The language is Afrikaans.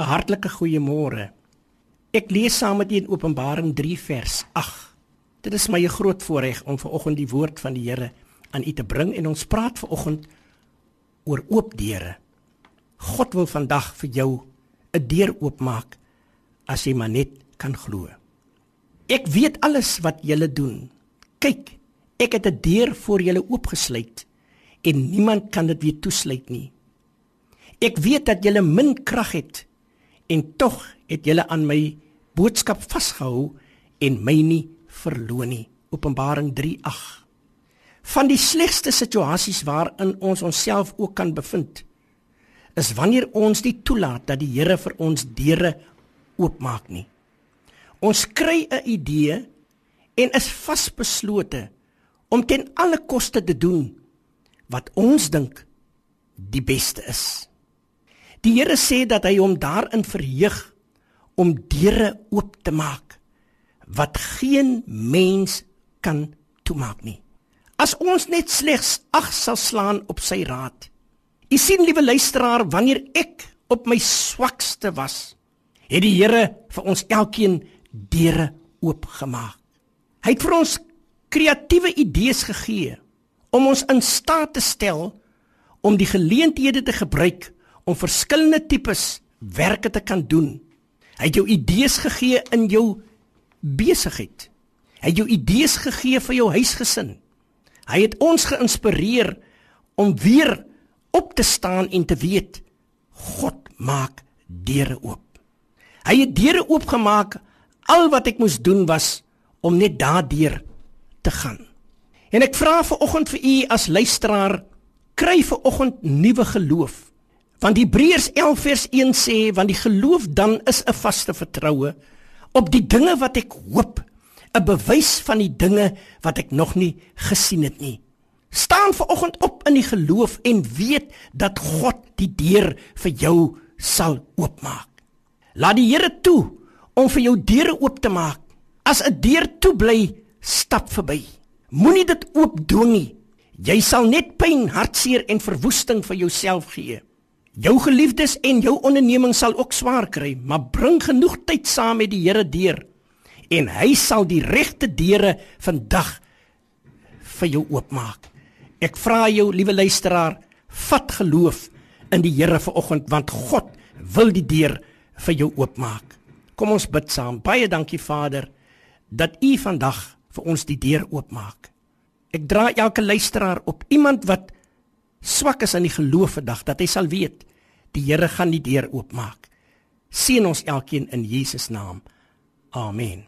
'n Hartlike goeiemôre. Ek lees saam met u in Openbaring 3 vers 8. Dit is my 'n groot voorreg om vanoggend die woord van die Here aan u te bring en ons praat vanoggend oor oop deure. God wil vandag vir jou 'n deur oopmaak as jy maar net kan glo. Ek weet alles wat julle doen. Kyk, ek het 'n deur vir julle oopgesluit en niemand kan dit weer toesluit nie. Ek weet dat julle min krag het en tog het julle aan my boodskap vasgehou en my nie verloon nie. Openbaring 3:8. Van die slegste situasies waarin ons onsself ook kan bevind, is wanneer ons nie toelaat dat die Here vir ons deure oopmaak nie. Ons kry 'n idee en is vasbeslote om ten alle koste te doen wat ons dink die beste is. Die Here sê dat hy hom daarin verheug om deure oop te maak wat geen mens kan toemaak nie. As ons net slegs ag sal slaan op sy raad. U sien liewe luisteraar, wanneer ek op my swakste was, het die Here vir ons elkeen deure oopgemaak. Hy het vir ons kreatiewe idees gegee om ons in staat te stel om die geleenthede te gebruik om verskillende tipes werke te kan doen. Hy het jou idees gegee in jou besigheid. Hy het jou idees gegee vir jou huisgesin. Hy het ons geïnspireer om weer op te staan en te weet God maak deure oop. Hy het deure oopgemaak. Al wat ek moes doen was om net daardeur te gaan. En ek vra vir oggend vir u as luisteraar, kry vir oggend nuwe geloof. Want Hebreërs 11 vers 1 sê want die geloof dan is 'n vaste vertroue op die dinge wat ek hoop, 'n bewys van die dinge wat ek nog nie gesien het nie. Staan vanoggend op in die geloof en weet dat God die deur vir jou sal oopmaak. Laat die Here toe om vir jou deure oop te maak. As 'n deur toe bly, stap verby. Moenie dit oopdwing nie. Jy sal net pyn, hartseer en verwoesting vir jouself gee. Jou geliefdes en jou onderneming sal ook swaar kry, maar bring genoeg tyd saam met die Here deur en hy sal die regte deure vandag vir jou oopmaak. Ek vra jou, liewe luisteraar, vat geloof in die Here vanoggend want God wil die deur vir jou oopmaak. Kom ons bid saam. Baie dankie Vader dat U vandag vir ons die deur oopmaak. Ek dra elke luisteraar op, iemand wat swak is in die geloof vandag dat hy sal weet die Here gaan die deur oopmaak. Seën ons elkeen in Jesus naam. Amen.